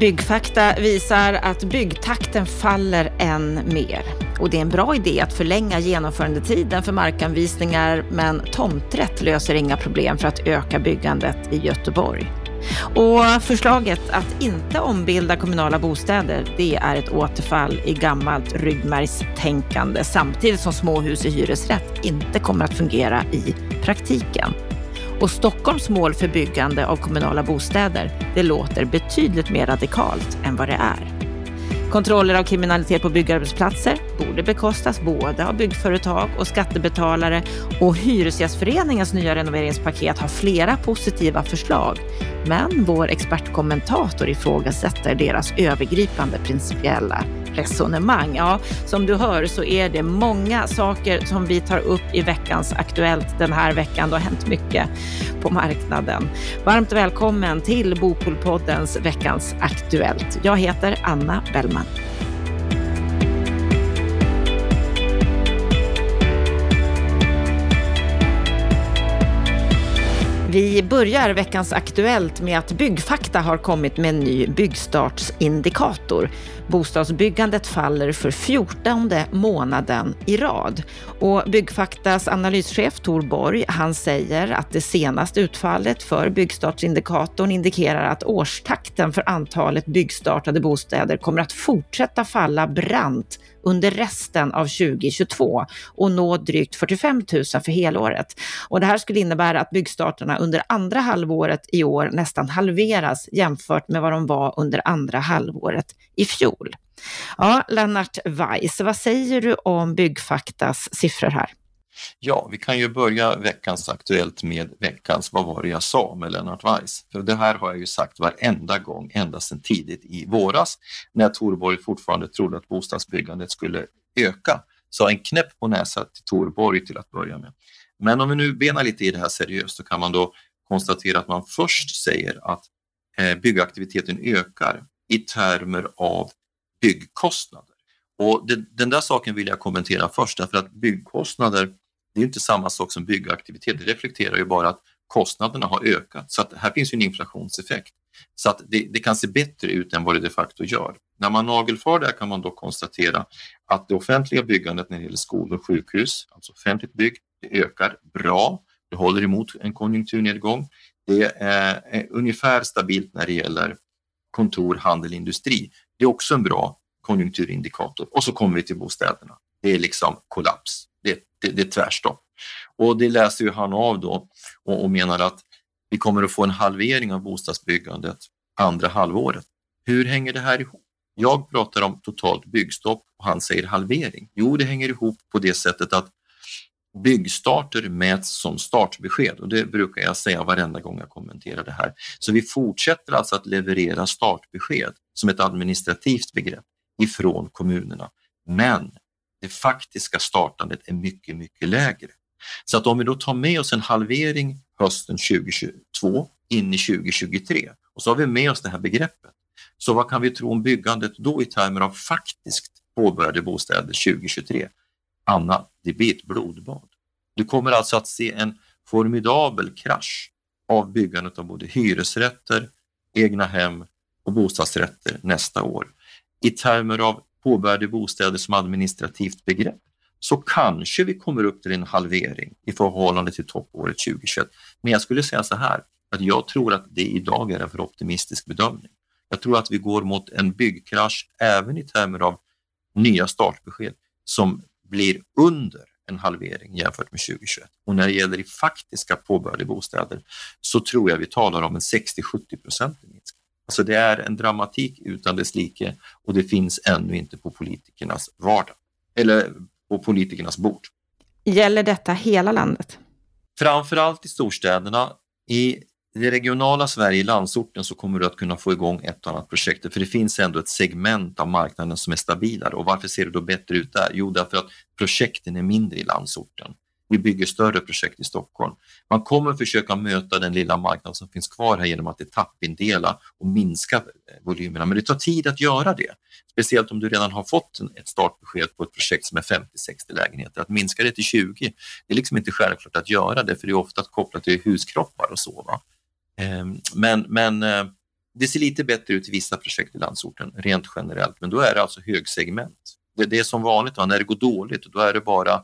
Byggfakta visar att byggtakten faller än mer. Och det är en bra idé att förlänga genomförandetiden för markanvisningar, men tomträtt löser inga problem för att öka byggandet i Göteborg. Och förslaget att inte ombilda kommunala bostäder, det är ett återfall i gammalt ryggmärgstänkande samtidigt som småhus i hyresrätt inte kommer att fungera i praktiken. Och Stockholms mål för byggande av kommunala bostäder, det låter betydligt mer radikalt än vad det är. Kontroller av kriminalitet på byggarbetsplatser borde bekostas både av byggföretag och skattebetalare och Hyresgästföreningens nya renoveringspaket har flera positiva förslag. Men vår expertkommentator ifrågasätter deras övergripande principiella resonemang. Ja, som du hör så är det många saker som vi tar upp i veckans Aktuellt den här veckan. Det har hänt mycket på marknaden. Varmt välkommen till Bopolpoddens Veckans Aktuellt. Jag heter Anna Bellman. Vi börjar veckans Aktuellt med att Byggfakta har kommit med en ny byggstartsindikator. Bostadsbyggandet faller för fjortonde månaden i rad. Och Byggfaktas analyschef Tor Borg, han säger att det senaste utfallet för byggstartsindikatorn indikerar att årstakten för antalet byggstartade bostäder kommer att fortsätta falla brant under resten av 2022 och nå drygt 45 000 för helåret. Och det här skulle innebära att byggstarterna under andra halvåret i år nästan halveras jämfört med vad de var under andra halvåret i fjol. Ja, Lennart Weiss, vad säger du om Byggfaktas siffror här? Ja, vi kan ju börja veckans Aktuellt med veckans Vad var det jag sa med Lennart Weiss? För det här har jag ju sagt varenda gång, ända sedan tidigt i våras, när Torborg fortfarande trodde att bostadsbyggandet skulle öka. Så en knäpp på näsan till Torborg till att börja med. Men om vi nu benar lite i det här seriöst så kan man då konstatera att man först säger att eh, byggaktiviteten ökar i termer av byggkostnader. Och det, den där saken vill jag kommentera först därför att byggkostnader det är inte samma sak som byggaktivitet. Det reflekterar ju bara att kostnaderna har ökat. Så att här finns ju en inflationseffekt. Så att det, det, kan se bättre ut än vad det de facto gör. När man nagelfar det kan man då konstatera att det offentliga byggandet när det gäller skolor och sjukhus, alltså offentligt bygg, det ökar bra. Det håller emot en konjunkturnedgång. Det är eh, ungefär stabilt när det gäller kontor, handel, industri. Det är också en bra konjunkturindikator. Och så kommer vi till bostäderna. Det är liksom kollaps det, det är tvärstopp. Och det läser ju han av då och, och menar att vi kommer att få en halvering av bostadsbyggandet andra halvåret. Hur hänger det här ihop? Jag pratar om totalt byggstopp och han säger halvering. Jo, det hänger ihop på det sättet att byggstarter mäts som startbesked och det brukar jag säga varenda gång jag kommenterar det här. Så vi fortsätter alltså att leverera startbesked som ett administrativt begrepp ifrån kommunerna. Men det faktiska startandet är mycket, mycket lägre. Så att om vi då tar med oss en halvering hösten 2022 in i 2023 och så har vi med oss det här begreppet. Så vad kan vi tro om byggandet då i termer av faktiskt påbörjade bostäder 2023? Anna, det blir ett blodbad. Du kommer alltså att se en formidabel krasch av byggandet av både hyresrätter, egna hem och bostadsrätter nästa år. I termer av påbörjade bostäder som administrativt begrepp så kanske vi kommer upp till en halvering i förhållande till toppåret 2021. Men jag skulle säga så här, att jag tror att det idag är en för optimistisk bedömning. Jag tror att vi går mot en byggkrasch även i termer av nya startbesked som blir under en halvering jämfört med 2021. Och när det gäller i faktiska påbörjade bostäder så tror jag vi talar om en 60-70 procentig minskning. Alltså det är en dramatik utan dess like och det finns ännu inte på politikernas vardag eller på politikernas bord. Gäller detta hela landet? Framförallt i storstäderna. I det regionala Sverige, i landsorten, så kommer du att kunna få igång ett och annat projekt. För det finns ändå ett segment av marknaden som är stabilare. Och varför ser det då bättre ut där? Jo, därför att projekten är mindre i landsorten. Vi bygger större projekt i Stockholm. Man kommer försöka möta den lilla marknad som finns kvar här genom att etappindela och minska eh, volymerna. Men det tar tid att göra det. Speciellt om du redan har fått ett startbesked på ett projekt som är 50-60 lägenheter. Att minska det till 20, det är liksom inte självklart att göra det för det är ofta kopplat till huskroppar och så. Va? Ehm, men, men eh, Det ser lite bättre ut i vissa projekt i landsorten rent generellt, men då är det alltså högsegment. Det, det är som vanligt, va? när det går dåligt, då är det bara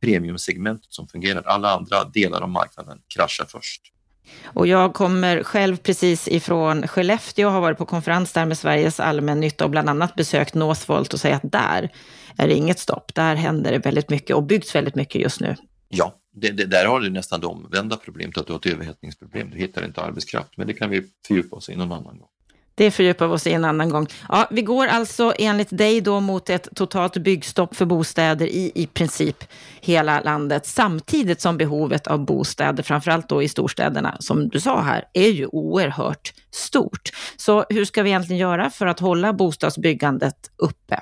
premiumsegmentet som fungerar. Alla andra delar av marknaden kraschar först. Och jag kommer själv precis ifrån Skellefteå och har varit på konferens där med Sveriges allmännytta och bland annat besökt Northvolt och säger att där är det inget stopp. Där händer det väldigt mycket och byggs väldigt mycket just nu. Ja, det, det, där har du nästan det omvända problemet, att du har ett överhettningsproblem. Du hittar inte arbetskraft, men det kan vi fördjupa oss i någon annan gång. Det fördjupar vi oss i en annan gång. Ja, vi går alltså enligt dig då mot ett totalt byggstopp för bostäder i i princip hela landet, samtidigt som behovet av bostäder, framförallt då i storstäderna, som du sa här, är ju oerhört stort. Så hur ska vi egentligen göra för att hålla bostadsbyggandet uppe?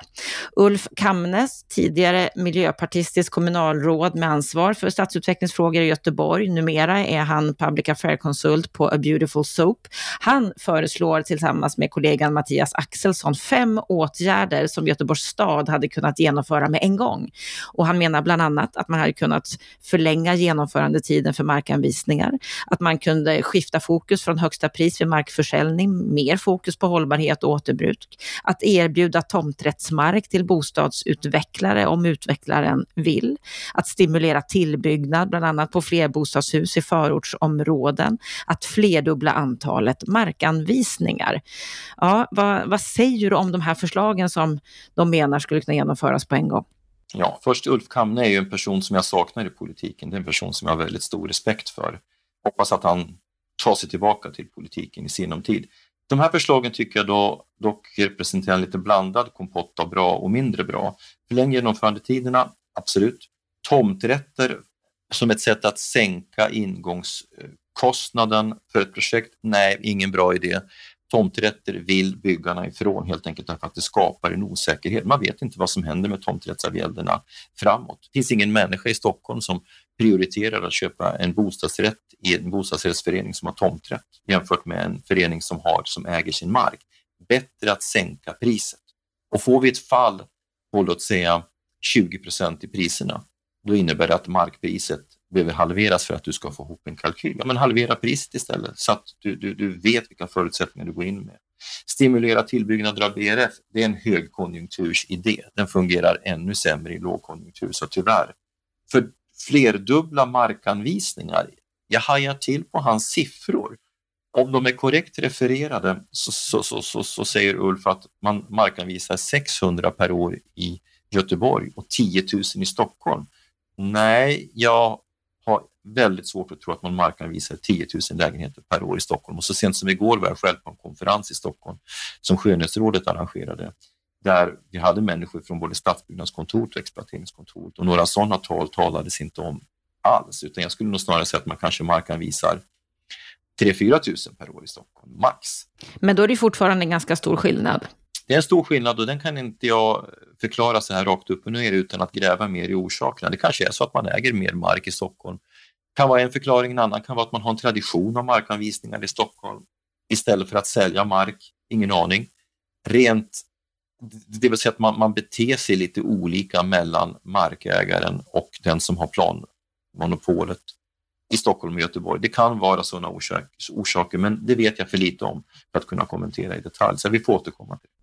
Ulf Kamnes, tidigare miljöpartistisk kommunalråd med ansvar för stadsutvecklingsfrågor i Göteborg, numera är han public affair-konsult på A Beautiful Soap. Han föreslår tillsammans med kollegan Mattias Axelsson fem åtgärder som Göteborgs stad hade kunnat genomföra med en gång. Och han menar bland annat att man hade kunnat förlänga genomförandetiden för markanvisningar, att man kunde skifta fokus från högsta pris vid markförsäljning, mer fokus på hållbarhet och återbruk, att erbjuda tomträttsmark till bostadsutvecklare om utvecklaren vill, att stimulera tillbyggnad, bland annat på flerbostadshus i förortsområden, att flerdubbla antalet markanvisningar. Ja, vad, vad säger du om de här förslagen som de menar skulle kunna genomföras på en gång? Ja, först Ulf Kamne är ju en person som jag saknar i politiken. Det är en person som jag har väldigt stor respekt för. Hoppas att han tar sig tillbaka till politiken i sinom tid. De här förslagen tycker jag då, dock representerar en lite blandad kompott av bra och mindre bra. Förläng genomförandetiderna, absolut. Tomträtter som ett sätt att sänka ingångskostnaden för ett projekt, nej, ingen bra idé. Tomträtter vill byggarna ifrån helt enkelt därför att det skapar en osäkerhet. Man vet inte vad som händer med tomträttsavgälderna framåt. Det finns ingen människa i Stockholm som prioriterar att köpa en bostadsrätt i en bostadsrättsförening som har tomträtt jämfört med en förening som, har, som äger sin mark. Bättre att sänka priset. Och får vi ett fall på låt säga 20 procent i priserna, då innebär det att markpriset behöver halveras för att du ska få ihop en kalkyl. Ja, men halvera priset istället så att du, du, du vet vilka förutsättningar du går in med. Stimulera tillbyggnader av BRF, det är en högkonjunktursidé. Den fungerar ännu sämre i lågkonjunktur, så tyvärr. För flerdubbla markanvisningar, jag hajar till på hans siffror. Om de är korrekt refererade så, så, så, så, så säger Ulf att man markanvisar 600 per år i Göteborg och 10 000 i Stockholm. Nej, jag har väldigt svårt att tro att man markanvisar 10 000 lägenheter per år i Stockholm. Och så sent som igår var jag själv på en konferens i Stockholm som Skönhetsrådet arrangerade där vi hade människor från både stadsbyggnadskontoret och exploateringskontoret och några sådana tal talades inte om alls, utan jag skulle nog snarare säga att man kanske markanvisar 3-4 tusen per år i Stockholm, max. Men då är det fortfarande en ganska stor skillnad. Det är en stor skillnad och den kan inte jag förklara så här rakt upp och ner utan att gräva mer i orsakerna. Det kanske är så att man äger mer mark i Stockholm. Det kan vara en förklaring, en annan kan vara att man har en tradition av markanvisningar i Stockholm istället för att sälja mark. Ingen aning. Rent, det vill säga att man, man beter sig lite olika mellan markägaren och den som har planmonopolet i Stockholm och Göteborg. Det kan vara sådana orsaker, men det vet jag för lite om för att kunna kommentera i detalj, så vi får återkomma till det.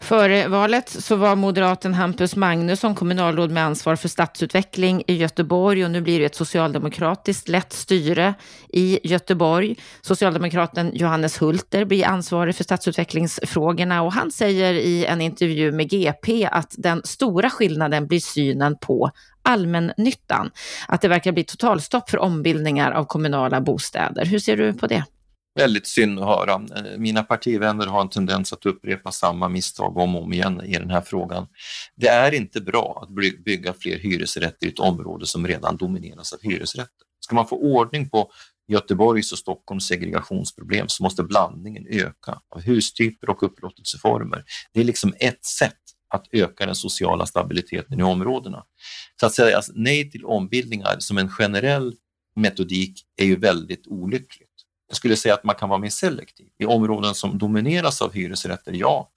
Före valet så var moderaten Hampus Magnusson kommunalråd med ansvar för stadsutveckling i Göteborg och nu blir det ett socialdemokratiskt lätt styre i Göteborg. Socialdemokraten Johannes Hulter blir ansvarig för stadsutvecklingsfrågorna och han säger i en intervju med GP att den stora skillnaden blir synen på allmännyttan. Att det verkar bli totalstopp för ombildningar av kommunala bostäder. Hur ser du på det? Väldigt synd att höra. Eh, mina partivänner har en tendens att upprepa samma misstag om och om igen i den här frågan. Det är inte bra att bygga fler hyresrätter i ett område som redan domineras av hyresrätter. Ska man få ordning på Göteborgs och Stockholms segregationsproblem så måste blandningen öka av hustyper och upplåtelseformer. Det är liksom ett sätt att öka den sociala stabiliteten i områdena. Så att säga alltså, nej till ombildningar som en generell metodik är ju väldigt olyckligt. Jag skulle säga att man kan vara mer selektiv. I områden som domineras av hyresrätter, ja,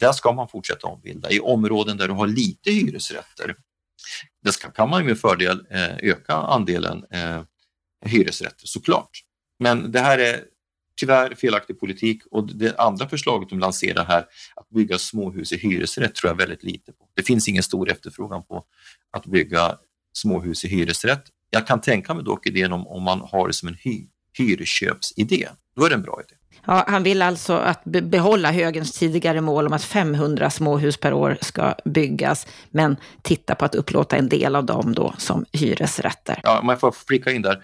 där ska man fortsätta ombilda. I områden där du har lite hyresrätter, där ska, kan man med fördel eh, öka andelen eh, hyresrätter såklart. Men det här är tyvärr felaktig politik och det andra förslaget de lanserar här, att bygga småhus i hyresrätt, tror jag väldigt lite på. Det finns ingen stor efterfrågan på att bygga småhus i hyresrätt. Jag kan tänka mig dock idén om, om man har det som en hy, hyrköpsidé. Då är det en bra idé. Ja, han vill alltså att behålla högens tidigare mål om att 500 småhus per år ska byggas, men titta på att upplåta en del av dem då som hyresrätter. Ja, jag får flika in där.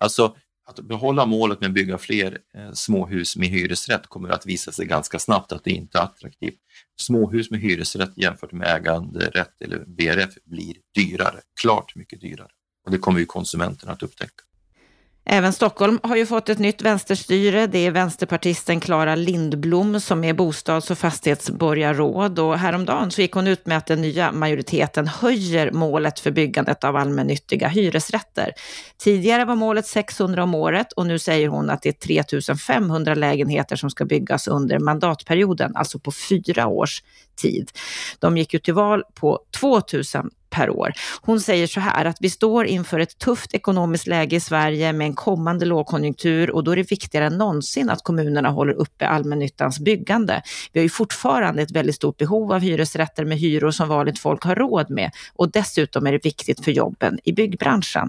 Alltså, att behålla målet med att bygga fler eh, småhus med hyresrätt kommer att visa sig ganska snabbt att det inte är attraktivt. Småhus med hyresrätt jämfört med äganderätt eller BRF blir dyrare, klart mycket dyrare. Och det kommer ju konsumenterna att upptäcka. Även Stockholm har ju fått ett nytt vänsterstyre. Det är vänsterpartisten Klara Lindblom som är bostads och fastighetsborgarråd och häromdagen så gick hon ut med att den nya majoriteten höjer målet för byggandet av allmännyttiga hyresrätter. Tidigare var målet 600 om året och nu säger hon att det är 3500 lägenheter som ska byggas under mandatperioden, alltså på fyra års tid. De gick ju till val på 2000 per år. Hon säger så här att vi står inför ett tufft ekonomiskt läge i Sverige med en kommande lågkonjunktur och då är det viktigare än någonsin att kommunerna håller uppe allmännyttans byggande. Vi har ju fortfarande ett väldigt stort behov av hyresrätter med hyror som vanligt folk har råd med och dessutom är det viktigt för jobben i byggbranschen.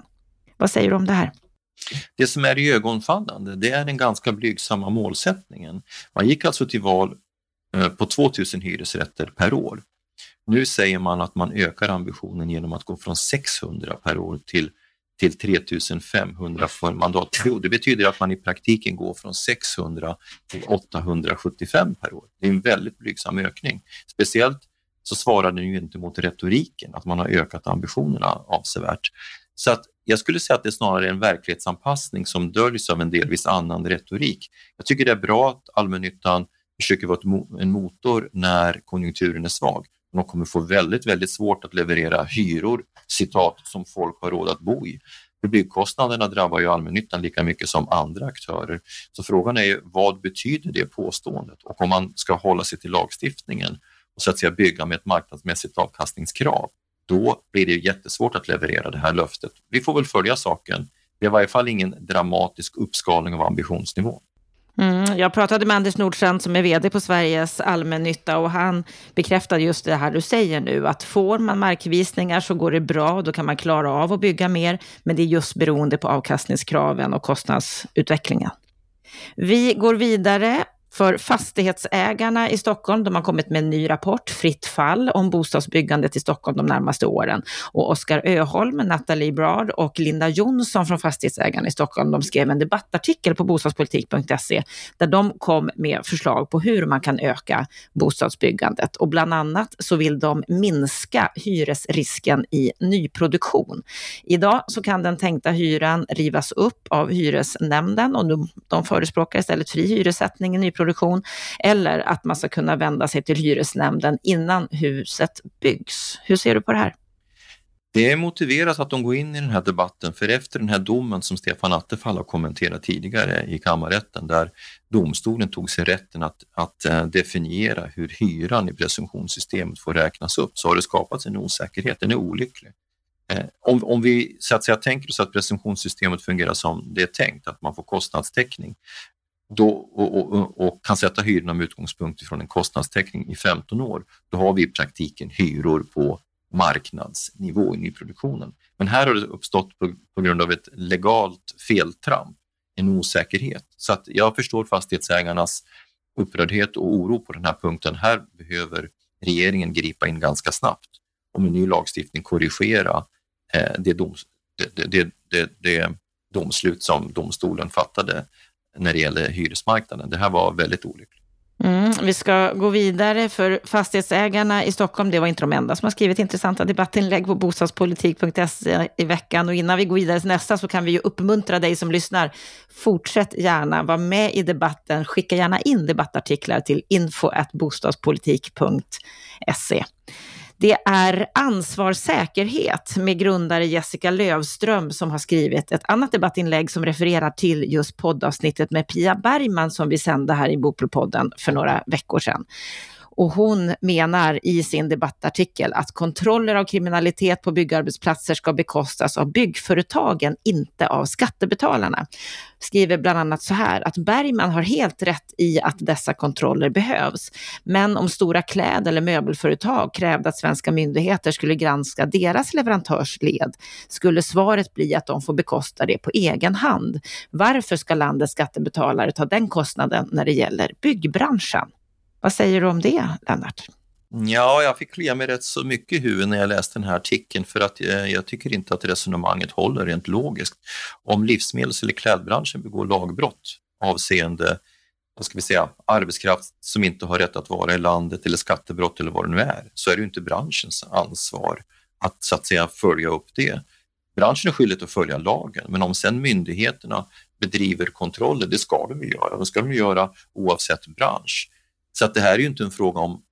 Vad säger du om det här? Det som är ögonfallande, det är den ganska blygsamma målsättningen. Man gick alltså till val eh, på 2000 hyresrätter per år. Nu säger man att man ökar ambitionen genom att gå från 600 per år till, till 3500 för mandatperiod. Det betyder att man i praktiken går från 600 till 875 per år. Det är en väldigt blygsam ökning. Speciellt så svarar den ju inte mot retoriken, att man har ökat ambitionerna avsevärt. Så att jag skulle säga att det snarare är en verklighetsanpassning som döljs av en delvis annan retorik. Jag tycker det är bra att allmännyttan försöker vara en motor när konjunkturen är svag. De kommer få väldigt, väldigt svårt att leverera hyror, citat, som folk har råd att bo i. För byggkostnaderna drabbar ju allmännyttan lika mycket som andra aktörer. Så frågan är ju, vad betyder det påståendet? Och om man ska hålla sig till lagstiftningen och så att säga bygga med ett marknadsmässigt avkastningskrav, då blir det jättesvårt att leverera det här löftet. Vi får väl följa saken. Det är i varje fall ingen dramatisk uppskalning av ambitionsnivån. Mm, jag pratade med Anders Nordstrand som är vd på Sveriges allmännytta och han bekräftade just det här du säger nu, att får man markvisningar så går det bra, då kan man klara av att bygga mer, men det är just beroende på avkastningskraven och kostnadsutvecklingen. Vi går vidare för fastighetsägarna i Stockholm, de har kommit med en ny rapport, Fritt fall, om bostadsbyggandet i Stockholm de närmaste åren. Och Oskar Öholm, Nathalie Brard och Linda Jonsson från Fastighetsägarna i Stockholm, de skrev en debattartikel på bostadspolitik.se där de kom med förslag på hur man kan öka bostadsbyggandet. Och bland annat så vill de minska hyresrisken i nyproduktion. Idag så kan den tänkta hyran rivas upp av hyresnämnden och de, de förespråkar istället fri hyressättning i nyproduktion nyproduktion eller att man ska kunna vända sig till hyresnämnden innan huset byggs. Hur ser du på det här? Det är motiverat att de går in i den här debatten för efter den här domen som Stefan Attefall har kommenterat tidigare i kammarrätten där domstolen tog sig rätten att, att eh, definiera hur hyran i presumtionssystemet får räknas upp så har det skapats en osäkerhet. Den är olycklig. Eh, om, om vi så att säga, tänker oss att presumtionssystemet fungerar som det är tänkt, att man får kostnadstäckning, då, och, och, och, kan sätta hyrorna med utgångspunkt från en kostnadstäckning i 15 år, då har vi i praktiken hyror på marknadsnivå i nyproduktionen. Men här har det uppstått på, på grund av ett legalt feltramp, en osäkerhet. Så att jag förstår fastighetsägarnas upprördhet och oro på den här punkten. Här behöver regeringen gripa in ganska snabbt och med ny lagstiftning korrigera eh, det, doms, det, det, det, det domslut som domstolen fattade när det gäller hyresmarknaden. Det här var väldigt olyckligt. Mm, vi ska gå vidare för fastighetsägarna i Stockholm. Det var inte de enda som har skrivit intressanta debattinlägg på bostadspolitik.se i veckan. Och innan vi går vidare till nästa så kan vi ju uppmuntra dig som lyssnar. Fortsätt gärna, vara med i debatten. Skicka gärna in debattartiklar till info.bostadspolitik.se. Det är ansvarssäkerhet med grundare Jessica Lövström som har skrivit ett annat debattinlägg som refererar till just poddavsnittet med Pia Bergman som vi sände här i Bopolpodden för några veckor sedan. Och hon menar i sin debattartikel att kontroller av kriminalitet på byggarbetsplatser ska bekostas av byggföretagen, inte av skattebetalarna. Skriver bland annat så här att Bergman har helt rätt i att dessa kontroller behövs. Men om stora kläd eller möbelföretag krävde att svenska myndigheter skulle granska deras leverantörsled skulle svaret bli att de får bekosta det på egen hand. Varför ska landets skattebetalare ta den kostnaden när det gäller byggbranschen? Vad säger du om det, Lennart? Ja, jag fick klia mig rätt så mycket i huvudet när jag läste den här artikeln för att jag, jag tycker inte att resonemanget håller rent logiskt. Om livsmedels eller klädbranschen begår lagbrott avseende vad ska vi säga, arbetskraft som inte har rätt att vara i landet eller skattebrott eller vad det nu är, så är det ju inte branschens ansvar att så att säga följa upp det. Branschen är skyldig att följa lagen, men om sen myndigheterna bedriver kontroller, det ska de ju göra. Det ska de göra oavsett bransch. Så att det här är ju inte en fråga om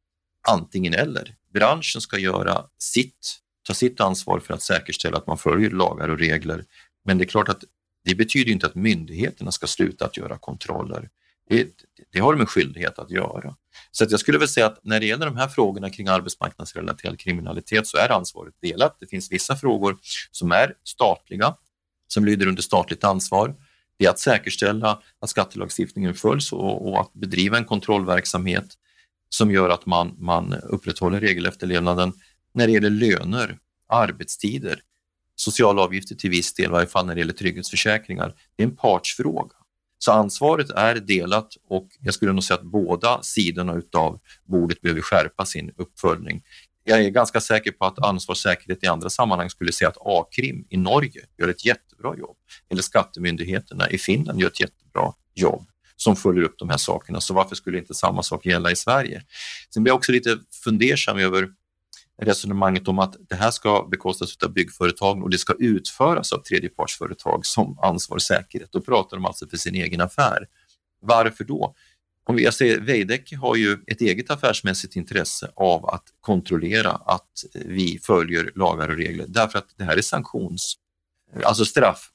antingen eller. Branschen ska göra sitt, ta sitt ansvar för att säkerställa att man följer lagar och regler. Men det är klart att det betyder inte att myndigheterna ska sluta att göra kontroller. Det, det har de en skyldighet att göra. Så att jag skulle väl säga att när det gäller de här frågorna kring arbetsmarknadsrelaterad kriminalitet så är ansvaret delat. Det finns vissa frågor som är statliga, som lyder under statligt ansvar. Det är att säkerställa att skattelagstiftningen följs och, och att bedriva en kontrollverksamhet som gör att man, man upprätthåller regelefterlevnaden när det gäller löner, arbetstider, sociala avgifter till viss del, i varje fall när det gäller trygghetsförsäkringar. Det är en partsfråga. Så ansvaret är delat och jag skulle nog säga att båda sidorna av bordet behöver skärpa sin uppföljning. Jag är ganska säker på att ansvarssäkerhet i andra sammanhang skulle säga att A-krim i Norge gör ett jättebra jobb. Eller skattemyndigheterna i Finland gör ett jättebra jobb som följer upp de här sakerna. Så varför skulle inte samma sak gälla i Sverige? Sen blir jag också lite fundersam över resonemanget om att det här ska bekostas av byggföretagen och det ska utföras av tredjepartsföretag som ansvar säkerhet. Då pratar de alltså för sin egen affär. Varför då? Om jag alltså, säger, Veidekke har ju ett eget affärsmässigt intresse av att kontrollera att eh, vi följer lagar och regler därför att det här är sanktions, alltså straff.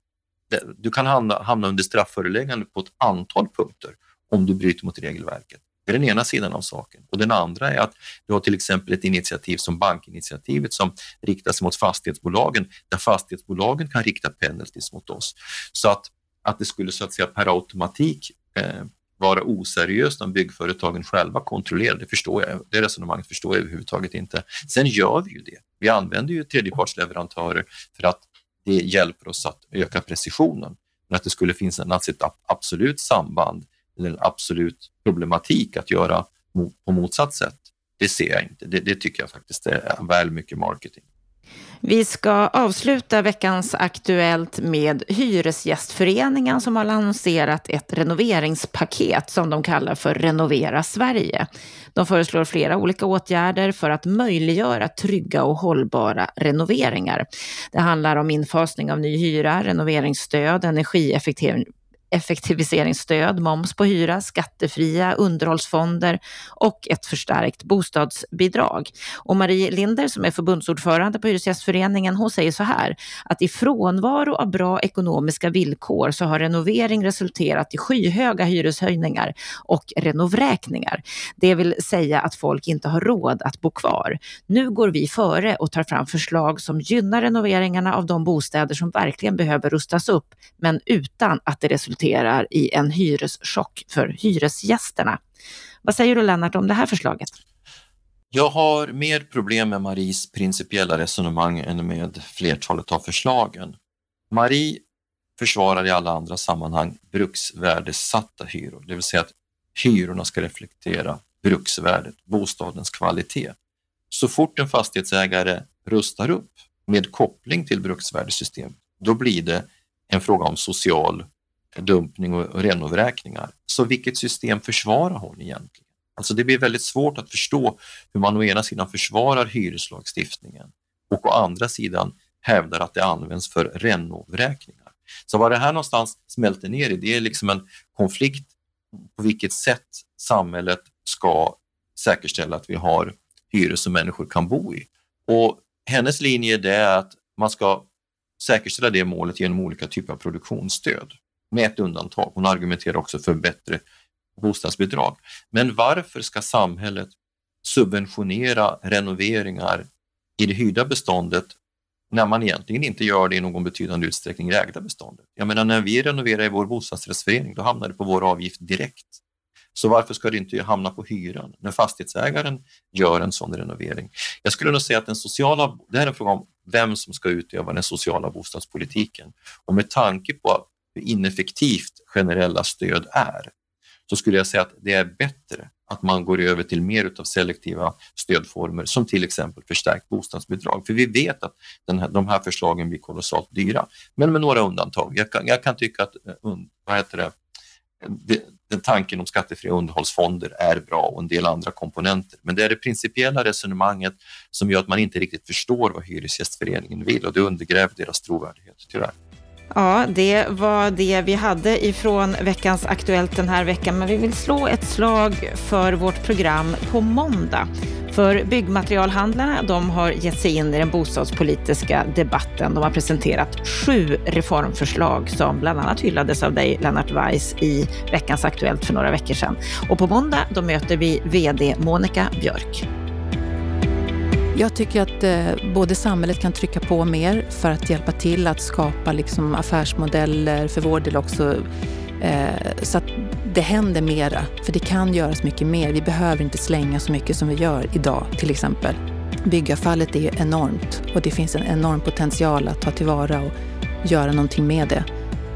Du kan hamna, hamna under strafföreläggande på ett antal punkter om du bryter mot regelverket. Det är den ena sidan av saken. Och den andra är att du har till exempel ett initiativ som bankinitiativet som riktar sig mot fastighetsbolagen, där fastighetsbolagen kan rikta penalties mot oss. Så att, att det skulle så att säga per automatik eh, vara oseriöst om byggföretagen själva kontrollerar, det förstår jag. Det resonemanget förstår jag överhuvudtaget inte. Sen gör vi ju det. Vi använder ju tredjepartsleverantörer för att det hjälper oss att öka precisionen. Men att det skulle finnas ett absolut samband eller en absolut problematik att göra på motsatt sätt, det ser jag inte. Det, det tycker jag faktiskt är väl mycket marketing. Vi ska avsluta veckans Aktuellt med Hyresgästföreningen som har lanserat ett renoveringspaket som de kallar för Renovera Sverige. De föreslår flera olika åtgärder för att möjliggöra trygga och hållbara renoveringar. Det handlar om infasning av ny hyra, renoveringsstöd, energieffektiv effektiviseringsstöd, moms på hyra, skattefria underhållsfonder och ett förstärkt bostadsbidrag. Och Marie Linder som är förbundsordförande på Hyresgästföreningen, hon säger så här att i frånvaro av bra ekonomiska villkor så har renovering resulterat i skyhöga hyreshöjningar och renovräkningar. Det vill säga att folk inte har råd att bo kvar. Nu går vi före och tar fram förslag som gynnar renoveringarna av de bostäder som verkligen behöver rustas upp, men utan att det resulterar resulterar i en hyreschock för hyresgästerna. Vad säger du Lennart om det här förslaget? Jag har mer problem med Maries principiella resonemang än med flertalet av förslagen. Marie försvarar i alla andra sammanhang bruksvärdessatta hyror, det vill säga att hyrorna ska reflektera bruksvärdet, bostadens kvalitet. Så fort en fastighetsägare rustar upp med koppling till bruksvärdessystem, då blir det en fråga om social dumpning och renovräkningar. Så vilket system försvarar hon egentligen? Alltså det blir väldigt svårt att förstå hur man å ena sidan försvarar hyreslagstiftningen och å andra sidan hävdar att det används för renovräkningar. Så vad det här någonstans smälter ner i, det är liksom en konflikt på vilket sätt samhället ska säkerställa att vi har hyror som människor kan bo i. Och hennes linje är att man ska säkerställa det målet genom olika typer av produktionsstöd med ett undantag. Hon argumenterar också för bättre bostadsbidrag. Men varför ska samhället subventionera renoveringar i det hyrda beståndet när man egentligen inte gör det i någon betydande utsträckning i det ägda beståndet. Jag menar när vi renoverar i vår bostadsrättsförening, då hamnar det på vår avgift direkt. Så varför ska det inte hamna på hyran när fastighetsägaren gör en sån renovering? Jag skulle nog säga att den sociala, det här är en fråga om vem som ska utöva den sociala bostadspolitiken. Och med tanke på ineffektivt generella stöd är, så skulle jag säga att det är bättre att man går över till mer av selektiva stödformer som till exempel förstärkt bostadsbidrag. För vi vet att den här, de här förslagen blir kolossalt dyra, men med några undantag. Jag kan, jag kan tycka att eh, vad heter det, den tanken om skattefria underhållsfonder är bra och en del andra komponenter. Men det är det principiella resonemanget som gör att man inte riktigt förstår vad Hyresgästföreningen vill och det undergräver deras trovärdighet, tyvärr. Ja, det var det vi hade ifrån veckans Aktuellt den här veckan, men vi vill slå ett slag för vårt program på måndag. För byggmaterialhandlarna de har gett sig in i den bostadspolitiska debatten. De har presenterat sju reformförslag som bland annat hyllades av dig, Lennart Weiss, i veckans Aktuellt för några veckor sedan. Och på måndag då möter vi VD Monica Björk. Jag tycker att eh, både samhället kan trycka på mer för att hjälpa till att skapa liksom, affärsmodeller, för vår del också, eh, så att det händer mera. För det kan göras mycket mer. Vi behöver inte slänga så mycket som vi gör idag till exempel. Byggavfallet är enormt och det finns en enorm potential att ta tillvara och göra någonting med det.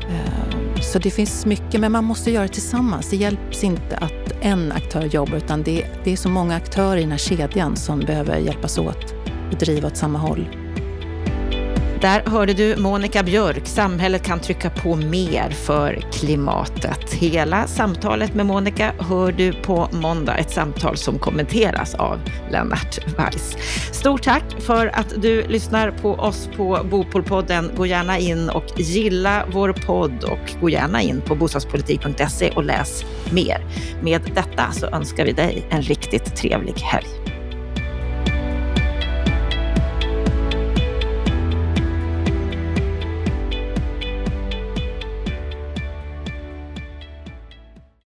Eh, så det finns mycket, men man måste göra det tillsammans. Det hjälps inte att en aktör jobbar utan det, det är så många aktörer i den här kedjan som behöver hjälpas åt och driva åt samma håll. Där hörde du Monica Björk. Samhället kan trycka på mer för klimatet. Hela samtalet med Monica hör du på måndag. Ett samtal som kommenteras av Lennart Weiss. Stort tack för att du lyssnar på oss på Bopolpodden. Gå gärna in och gilla vår podd och gå gärna in på bostadspolitik.se och läs mer. Med detta så önskar vi dig en riktigt trevlig helg.